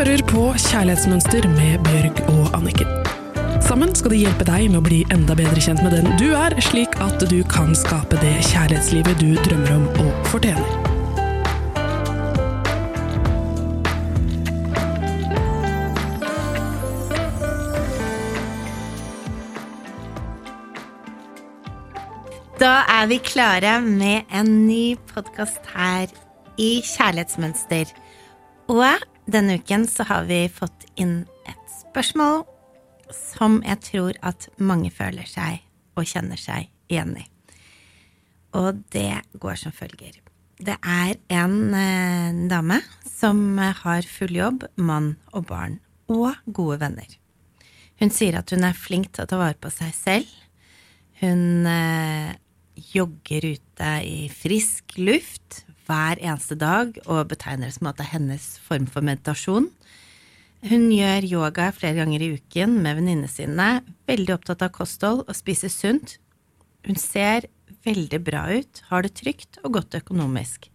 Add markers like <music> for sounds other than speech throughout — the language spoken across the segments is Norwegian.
hører på Kjærlighetsmønster med Bjørg og Anniken. Sammen skal de hjelpe deg med å bli enda bedre kjent med den du er, slik at du kan skape det kjærlighetslivet du drømmer om og fortjener. Da er vi klare med en ny podkast her i Kjærlighetsmønster. Og denne uken så har vi fått inn et spørsmål som jeg tror at mange føler seg og kjenner seg igjen i. Og det går som følger. Det er en eh, dame som har full jobb, mann og barn, og gode venner. Hun sier at hun er flink til å ta vare på seg selv. Hun eh, jogger ute i frisk luft hver eneste dag og betegner det som at det er hennes form for meditasjon. Hun gjør yoga flere ganger i uken med venninnene sine, veldig opptatt av kosthold og spiser sunt. Hun ser veldig bra ut, har det trygt og godt økonomisk.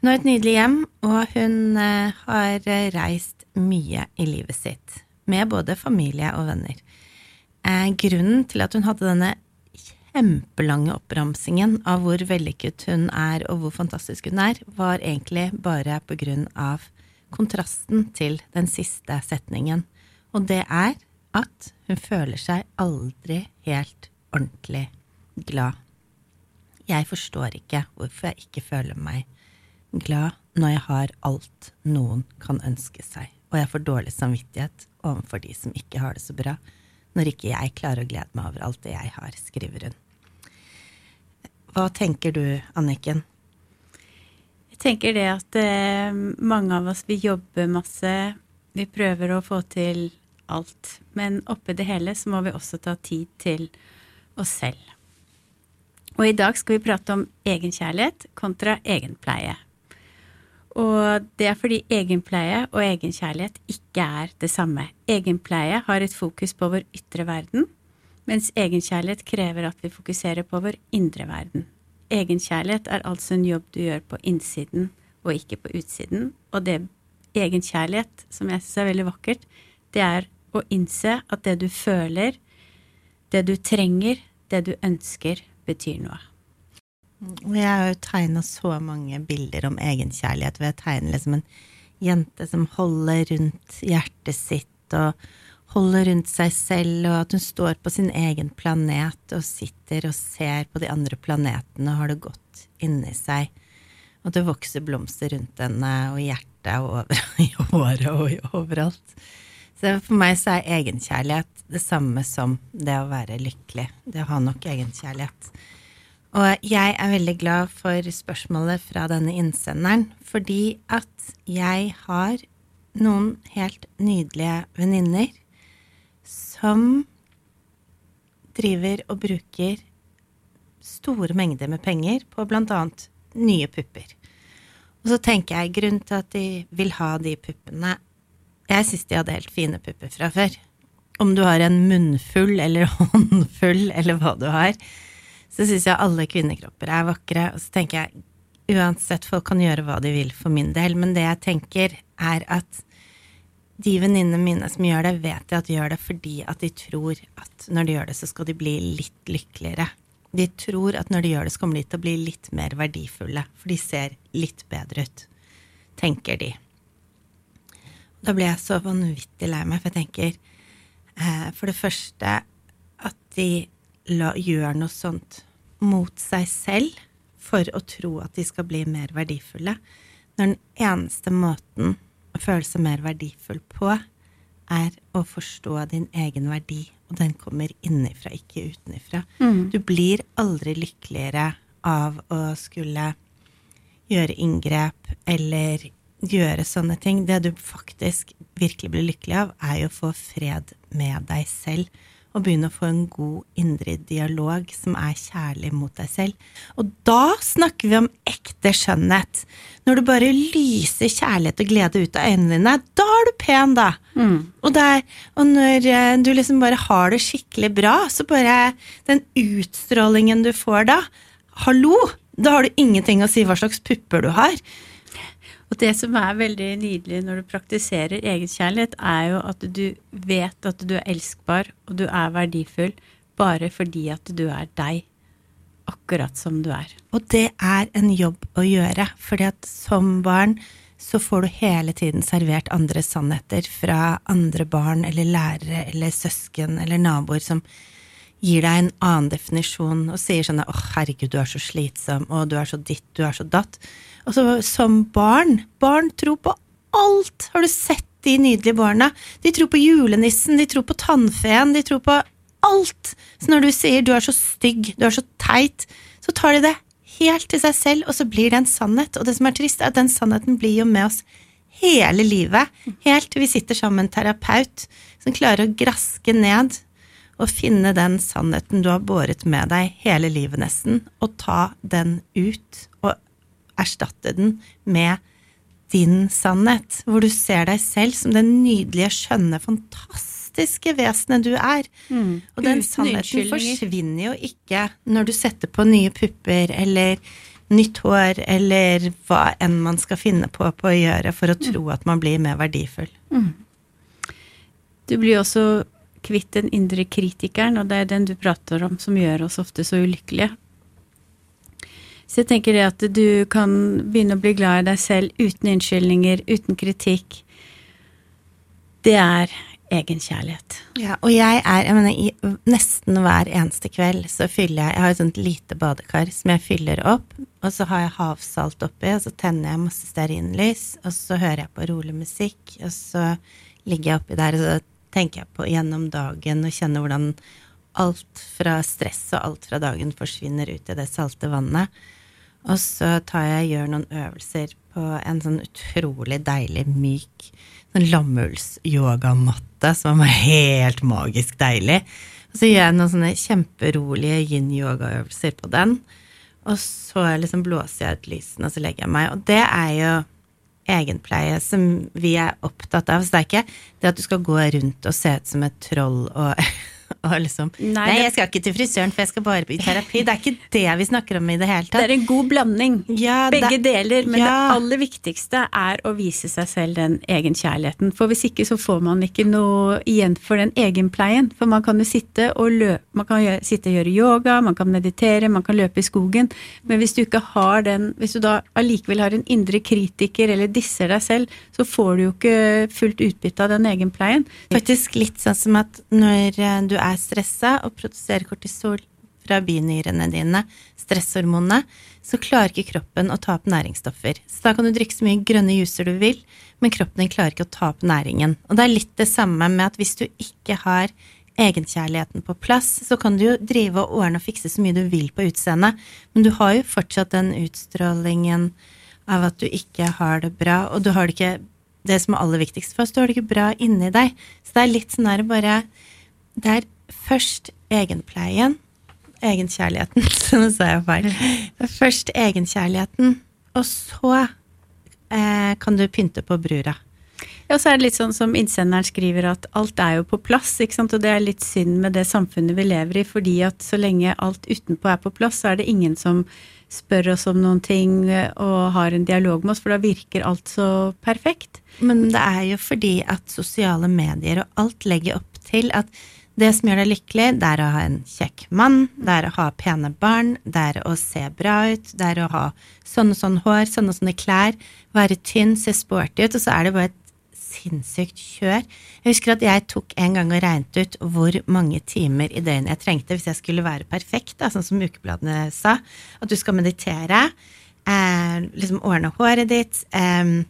Hun har et nydelig hjem, og hun eh, har reist mye i livet sitt, med både familie og venner. Eh, grunnen til at hun hadde denne kjempelange oppramsingen av hvor vellykket hun er og hvor fantastisk hun er, var egentlig bare på grunn av kontrasten til den siste setningen. Og det er at hun føler seg aldri helt ordentlig glad. Jeg forstår ikke hvorfor jeg ikke føler meg glad når jeg har alt noen kan ønske seg, og jeg får dårlig samvittighet overfor de som ikke har det så bra, når ikke jeg klarer å glede meg over alt det jeg har, skriver hun. Hva tenker du, Anniken? Jeg tenker det at eh, mange av oss vi jobber masse, vi prøver å få til alt. Men oppi det hele så må vi også ta tid til oss selv. Og i dag skal vi prate om egenkjærlighet kontra egenpleie. Og det er fordi egenpleie og egenkjærlighet ikke er det samme. Egenpleie har et fokus på vår ytre verden, mens egenkjærlighet krever at vi fokuserer på vår indre verden. Egenkjærlighet er altså en jobb du gjør på innsiden og ikke på utsiden. Og det egenkjærlighet, som jeg syns er veldig vakkert, det er å innse at det du føler, det du trenger, det du ønsker, betyr noe. Jeg har jo tegna så mange bilder om egenkjærlighet, ved å tegne liksom en jente som holder rundt hjertet sitt og holder rundt seg selv, og at hun står på sin egen planet og sitter og ser på de andre planetene og har det godt inni seg. Og det vokser blomster rundt henne og i hjertet og over, <laughs> i håret og overalt. Så for meg så er egenkjærlighet det samme som det å være lykkelig. Det å ha nok egenkjærlighet. Og jeg er veldig glad for spørsmålet fra denne innsenderen, fordi at jeg har noen helt nydelige venninner som driver og bruker store mengder med penger på bl.a. nye pupper. Og så tenker jeg grunnen til at de vil ha de puppene Jeg syns de hadde helt fine pupper fra før. Om du har en munnfull eller <laughs> håndfull eller hva du har, så syns jeg alle kvinnekropper er vakre. Og så tenker jeg uansett, folk kan gjøre hva de vil for min del, men det jeg tenker, er at de venninnene mine som gjør det, vet jeg at de gjør det fordi at de tror at når de gjør det, så skal de bli litt lykkeligere. De tror at når de gjør det, så kommer de til å bli litt mer verdifulle, for de ser litt bedre ut, tenker de. Da blir jeg så vanvittig lei meg, for jeg tenker eh, for det første at de la, gjør noe sånt mot seg selv for å tro at de skal bli mer verdifulle, når den eneste måten å føle seg mer verdifull på, er å forstå din egen verdi, og den kommer innenfra, ikke utenifra. Mm. Du blir aldri lykkeligere av å skulle gjøre inngrep eller gjøre sånne ting. Det du faktisk virkelig blir lykkelig av, er jo å få fred med deg selv og begynne å få en god indre dialog som er kjærlig mot deg selv. Og da snakker vi om ekte skjønnhet. Når du bare lyser kjærlighet og glede ut av øynene dine, da er du pen, da. Mm. Og, der, og, når eh, du liksom bare har det skikkelig bra, så bare den utstrålingen du får da, hallo, da har du ingenting å si hva slags pupper du har. Og det som er veldig nydelig når du praktiserer egenkjærlighet, er jo at du vet at du er elskbar, og du er verdifull bare fordi at du er deg. Akkurat som du er. Og det er en jobb å gjøre, fordi at som barn så får du hele tiden servert andre sannheter fra andre barn eller lærere eller søsken eller naboer som gir deg en annen definisjon og sier sånn 'Å, herregud, du er så slitsom', og 'du er så ditt, du er så datt'. Og så som barn Barn tror på alt! Har du sett de nydelige barna? De tror på julenissen, de tror på tannfeen, de tror på alt! Så når du sier 'du er så stygg', 'du er så teit', så tar de det helt til seg selv, og så blir det en sannhet. Og det som er trist, er at den sannheten blir jo med oss hele livet. Helt til vi sitter sammen med en terapeut som klarer å graske ned og finne den sannheten du har båret med deg hele livet nesten, og ta den ut og erstatte den med din sannhet, hvor du ser deg selv som den nydelige, skjønne, fantastiske vesenet du er. Mm. Og den sannheten forsvinner jo ikke når du setter på nye pupper eller nytt hår eller hva enn man skal finne på på å gjøre for å tro at man blir mer verdifull. Du blir også kvitt den indre kritikeren, og det er den du prater om som gjør oss ofte så ulykkelige. Så jeg tenker det at du kan begynne å bli glad i deg selv uten unnskyldninger, uten kritikk. Det er egenkjærlighet. Ja, og jeg er jeg mener, Nesten hver eneste kveld så fyller jeg Jeg har et sånt lite badekar som jeg fyller opp, og så har jeg havsalt oppi, og så tenner jeg masse stearinlys, og så hører jeg på rolig musikk, og så ligger jeg oppi der, og så tenker jeg på gjennom dagen og kjenner hvordan alt fra stress og alt fra dagen forsvinner ut i det salte vannet. Og så tar jeg gjør noen øvelser på en sånn utrolig deilig, myk sånn lammullsyogamatte som er helt magisk deilig. Og så gjør jeg noen sånne kjemperolige yin-yogaøvelser på den. Og så liksom blåser jeg ut lysene, og så legger jeg meg. Og det er jo egenpleie som vi er opptatt av. Så det er ikke det at du skal gå rundt og se ut som et troll og, <laughs> og liksom Nei, Nei, jeg skal ikke til frisøren, for jeg skal bare i terapi. Det er ikke det vi snakker om i det hele tatt. Det er en god blanding. Ja, Begge det- deler, men ja. det aller viktigste er å vise seg selv den egenkjærligheten. For hvis ikke så får man ikke noe igjen for den egenpleien. For man kan jo sitte og løpe, man kan gjøre, sitte og gjøre yoga, man kan meditere, man kan løpe i skogen. Men hvis du ikke har den, hvis du da allikevel har en indre kritiker eller disser deg selv, så får du jo ikke fullt utbytte av den egenpleien. Faktisk litt sånn som at når eh, du er stressa og produserer kortisol fra binyrene dine, stresshormonene, så klarer ikke kroppen å ta opp næringsstoffer. Så da kan du drikke så mye grønne juicer du vil, men kroppen din klarer ikke å ta opp næringen. Og det er litt det samme med at hvis du ikke har egenkjærligheten på plass, så kan du jo drive og ordne og fikse så mye du vil på utseendet, men du har jo fortsatt den utstrålingen av at du ikke har det bra, og du har det ikke det som er aller viktigst for oss, du har det ikke bra inni deg. Så det er litt sånn her bare Det er først egenpleien, egenkjærligheten, <laughs> så nå sa jeg feil. Det er først egenkjærligheten, og så eh, kan du pynte på brura. Ja, så er det litt sånn som innsenderen skriver at alt er jo på plass, ikke sant. Og det er litt synd med det samfunnet vi lever i, fordi at så lenge alt utenpå er på plass, så er det ingen som spør oss om noen ting eh, og har en dialog med oss, for da virker alt så perfekt. Men det er jo fordi at sosiale medier og alt legger opp til at det som gjør deg lykkelig, det er å ha en kjekk mann, det er å ha pene barn, det er å se bra ut, det er å ha sånn og sånn hår, sånne og sånne klær, være tynn, se sporty ut, og så er det bare et sinnssykt kjør. Jeg husker at jeg tok en gang og regnet ut hvor mange timer i døgnet jeg trengte hvis jeg skulle være perfekt, da, sånn som ukebladene sa. At du skal meditere, eh, liksom ordne håret ditt, eh,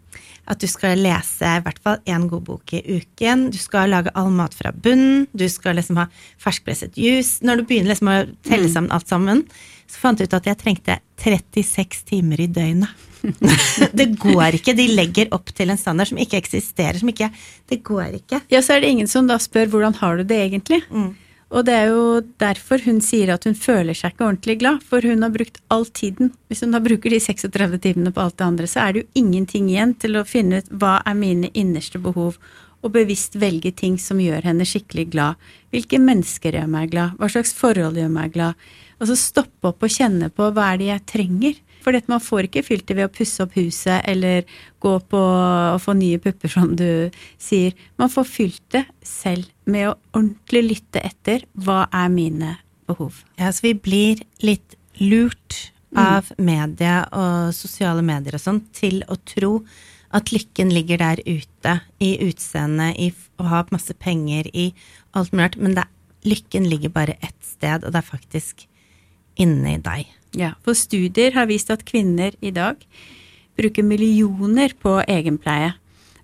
at du skal lese i hvert fall én god bok i uken, du skal lage all mat fra bunnen, du skal liksom ha ferskpresset juice. Når du begynner liksom å telle sammen alt sammen, så fant jeg ut at jeg trengte 36 timer i døgnet. <laughs> det går ikke. De legger opp til en standard som ikke eksisterer. Som ikke, det går ikke. Ja, så er det ingen som da spør hvordan har du det egentlig? Og det er jo derfor hun sier at hun føler seg ikke ordentlig glad, for hun har brukt all tiden. Hvis hun da bruker de 36 timene på alt det andre, så er det jo ingenting igjen til å finne ut hva er mine innerste behov, og bevisst velge ting som gjør henne skikkelig glad. Hvilke mennesker gjør meg glad? Hva slags forhold gjør meg glad? Og så stoppe opp og kjenne på hva er det jeg trenger? For man får ikke fylt det ved å pusse opp huset eller gå på og få nye pupper, som du sier. Man får fylt det selv med å ordentlig lytte etter hva er mine behov. Ja, så vi blir litt lurt mm. av media og sosiale medier og sånn til å tro at lykken ligger der ute, i utseendet, i å ha masse penger, i alt mulig rart. Men det, lykken ligger bare ett sted, og det er faktisk inni deg. Ja, for studier har vist at kvinner i dag bruker millioner på egenpleie,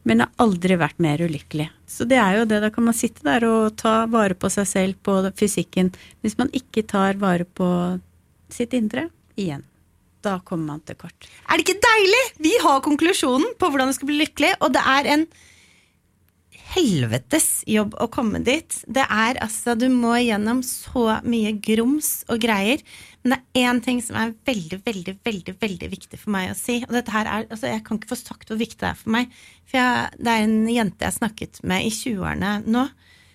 men har aldri vært mer ulykkelig. Så det er jo det, da kan man sitte der og ta vare på seg selv, på fysikken, hvis man ikke tar vare på sitt indre igjen da kommer man til kort. Er det ikke deilig? Vi har konklusjonen på hvordan du skal bli lykkelig, og det er en helvetes jobb å komme dit. Det er altså Du må gjennom så mye grums og greier. Men det er én ting som er veldig, veldig, veldig veldig viktig for meg å si. Og dette her er, altså Jeg kan ikke få sagt hvor viktig det er for meg. For jeg, det er en jente jeg snakket med i 20-årene nå,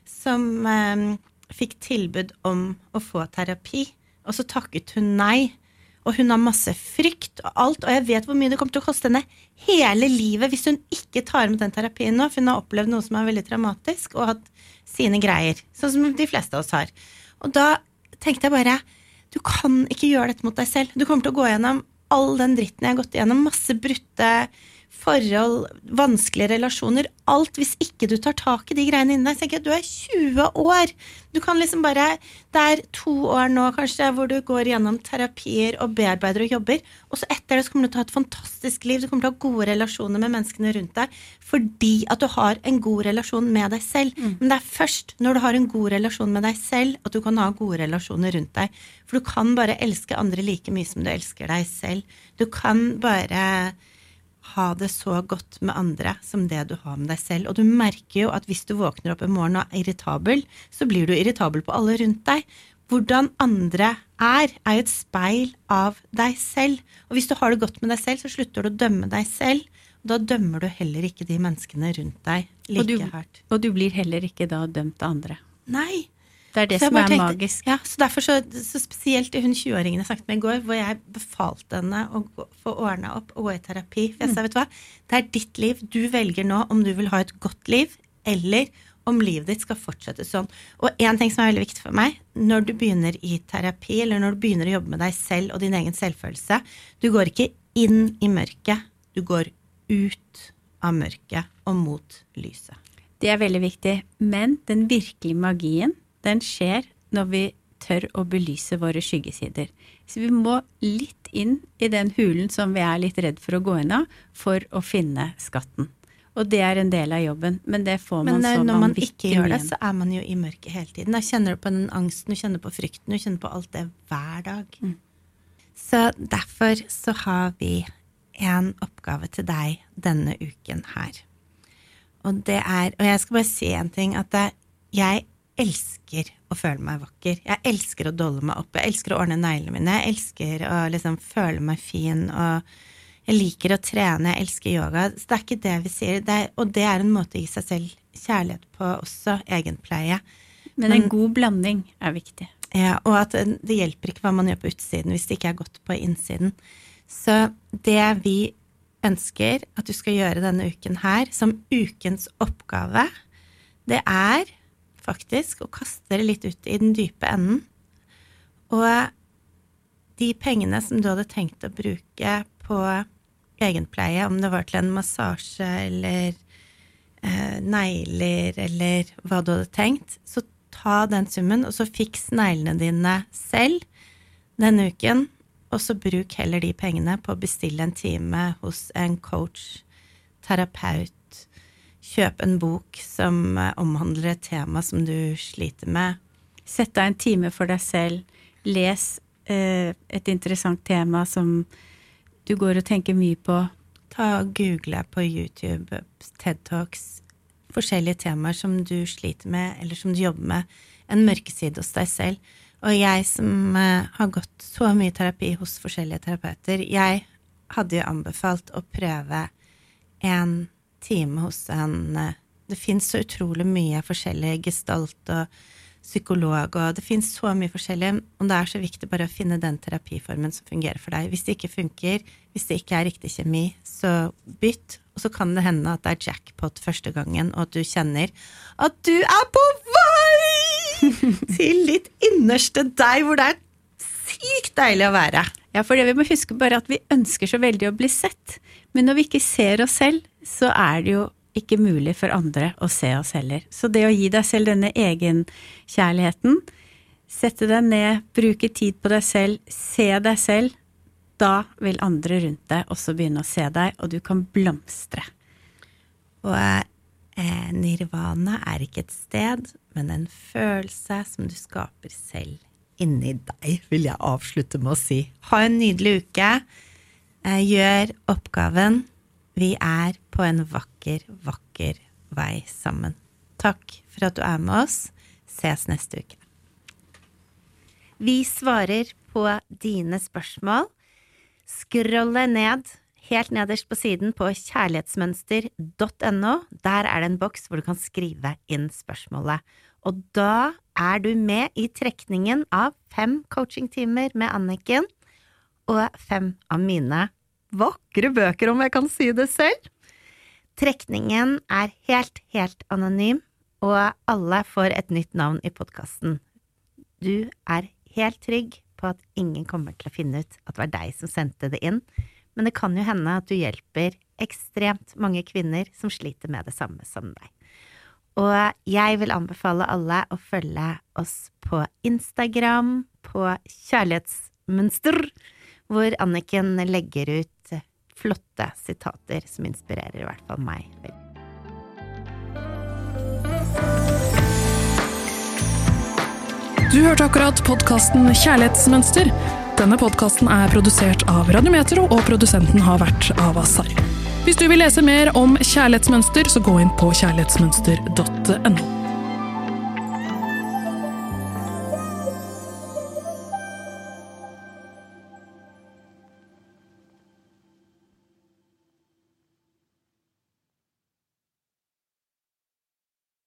som eh, fikk tilbud om å få terapi. Og så takket hun nei og hun har masse frykt og alt, og jeg vet hvor mye det kommer til å koste henne hele livet hvis hun ikke tar med den terapien nå, for hun har opplevd noe som er veldig traumatisk, og hatt sine greier, sånn som de fleste av oss har. Og da tenkte jeg bare du kan ikke gjøre dette mot deg selv. Du kommer til å gå gjennom all den dritten jeg har gått igjennom, masse brutte forhold, vanskelige relasjoner, alt hvis ikke du tar tak i de greiene inni deg. Tenker jeg, Du er 20 år! Du kan liksom bare Det er to år nå kanskje hvor du går gjennom terapier og bearbeider og jobber, og så etter det så kommer du til å ha et fantastisk liv. Du kommer til å ha gode relasjoner med menneskene rundt deg fordi at du har en god relasjon med deg selv. Mm. Men det er først når du har en god relasjon med deg selv, at du kan ha gode relasjoner rundt deg. For du kan bare elske andre like mye som du elsker deg selv. Du kan bare ha det så godt med andre som det du har med deg selv. Og du merker jo at hvis du våkner opp en morgen og er irritabel, så blir du irritabel på alle rundt deg. Hvordan andre er, er jo et speil av deg selv. Og hvis du har det godt med deg selv, så slutter du å dømme deg selv. Og da dømmer du heller ikke de menneskene rundt deg like og du, hardt. Og du blir heller ikke da dømt av andre. Nei. Det er det som er tenkte, magisk. Ja, så derfor så, så spesielt hun 20-åringen jeg snakket med i går, hvor jeg befalte henne å gå, få ordna opp og gå i terapi. For jeg sa, mm. vet du hva, det er ditt liv. Du velger nå om du vil ha et godt liv, eller om livet ditt skal fortsette sånn. Og én ting som er veldig viktig for meg, når du begynner i terapi, eller når du begynner å jobbe med deg selv og din egen selvfølelse, du går ikke inn i mørket, du går ut av mørket og mot lyset. Det er veldig viktig. Men den virkelige magien den skjer når vi tør å belyse våre skyggesider. Så vi må litt inn i den hulen som vi er litt redd for å gå inn av, for å finne skatten. Og det er en del av jobben, men det får man så vanvittig mye Men når man ikke gjør det, så er man jo i mørket hele tiden. Da kjenner du på den angsten, du kjenner på frykten, du kjenner på alt det hver dag. Mm. Så derfor så har vi en oppgave til deg denne uken her. Og det er Og jeg skal bare si en ting, at jeg elsker å føle meg vakker. Jeg elsker å dolle meg opp. Jeg elsker å ordne neglene mine. Jeg elsker å liksom føle meg fin. Og jeg liker å trene. Jeg elsker yoga. Så det er ikke det vi sier. Det er, og det er en måte å gi seg selv kjærlighet på også. Egenpleie. Men en Men, god blanding er viktig. Ja, og at det hjelper ikke hva man gjør på utsiden hvis det ikke er godt på innsiden. Så det vi ønsker at du skal gjøre denne uken her, som ukens oppgave, det er faktisk, og kaster det litt ut i den dype enden. Og de pengene som du hadde tenkt å bruke på egenpleie, om det var til en massasje eller eh, negler eller hva du hadde tenkt, så ta den summen, og så fiks neglene dine selv denne uken. Og så bruk heller de pengene på å bestille en time hos en coach, terapeut, Kjøp en bok som eh, omhandler et tema som du sliter med. Sett deg en time for deg selv. Les eh, et interessant tema som du går og tenker mye på. Ta og Google på YouTube, TED Talks, forskjellige temaer som du sliter med, eller som du jobber med. En mørkeside hos deg selv. Og jeg som eh, har gått så mye terapi hos forskjellige terapeuter, jeg hadde jo anbefalt å prøve en time hos en eh, Det fins så utrolig mye forskjellig gestalt og psykolog, og det fins så mye forskjellig. Og det er så viktig bare å finne den terapiformen som fungerer for deg. Hvis det ikke funker, hvis det ikke er riktig kjemi, så bytt. Og så kan det hende at det er jackpot første gangen, og at du kjenner at du er på vei <laughs> til ditt innerste deg, hvor det er sykt deilig å være. Ja, for det vi må huske bare at vi ønsker så veldig å bli sett. Men når vi ikke ser oss selv, så er det jo ikke mulig for andre å se oss heller. Så det å gi deg selv denne egenkjærligheten, sette deg ned, bruke tid på deg selv, se deg selv, da vil andre rundt deg også begynne å se deg, og du kan blomstre. Og eh, nirvana er ikke et sted, men en følelse som du skaper selv inni deg, vil jeg avslutte med å si. Ha en nydelig uke. Eh, gjør oppgaven. Vi er på en vakker, vakker vei sammen. Takk for at du er med oss. Ses neste uke. Vi svarer på dine spørsmål Scrolle ned, helt nederst på siden på kjærlighetsmønster.no. Der er det en boks hvor du kan skrive inn spørsmålet. Og da er du med i trekningen av fem coachingtimer med Anniken og fem av mine vakre bøker, om jeg kan si det selv. Trekningen er helt, helt anonym, og alle får et nytt navn i podkasten. Du er helt trygg på at ingen kommer til å finne ut at det var deg som sendte det inn, men det kan jo hende at du hjelper ekstremt mange kvinner som sliter med det samme som deg. Og jeg vil anbefale alle å følge oss på Instagram, på Kjærlighetsmønster, hvor Anniken legger ut flotte sitater som inspirerer i hvert fall meg. Du hørte akkurat podkasten Kjærlighetsmønster. Denne podkasten er produsert av Radiometro, og produsenten har vært Avasar. Hvis du vil lese mer om kjærlighetsmønster, så gå inn på kjærlighetsmønster.no.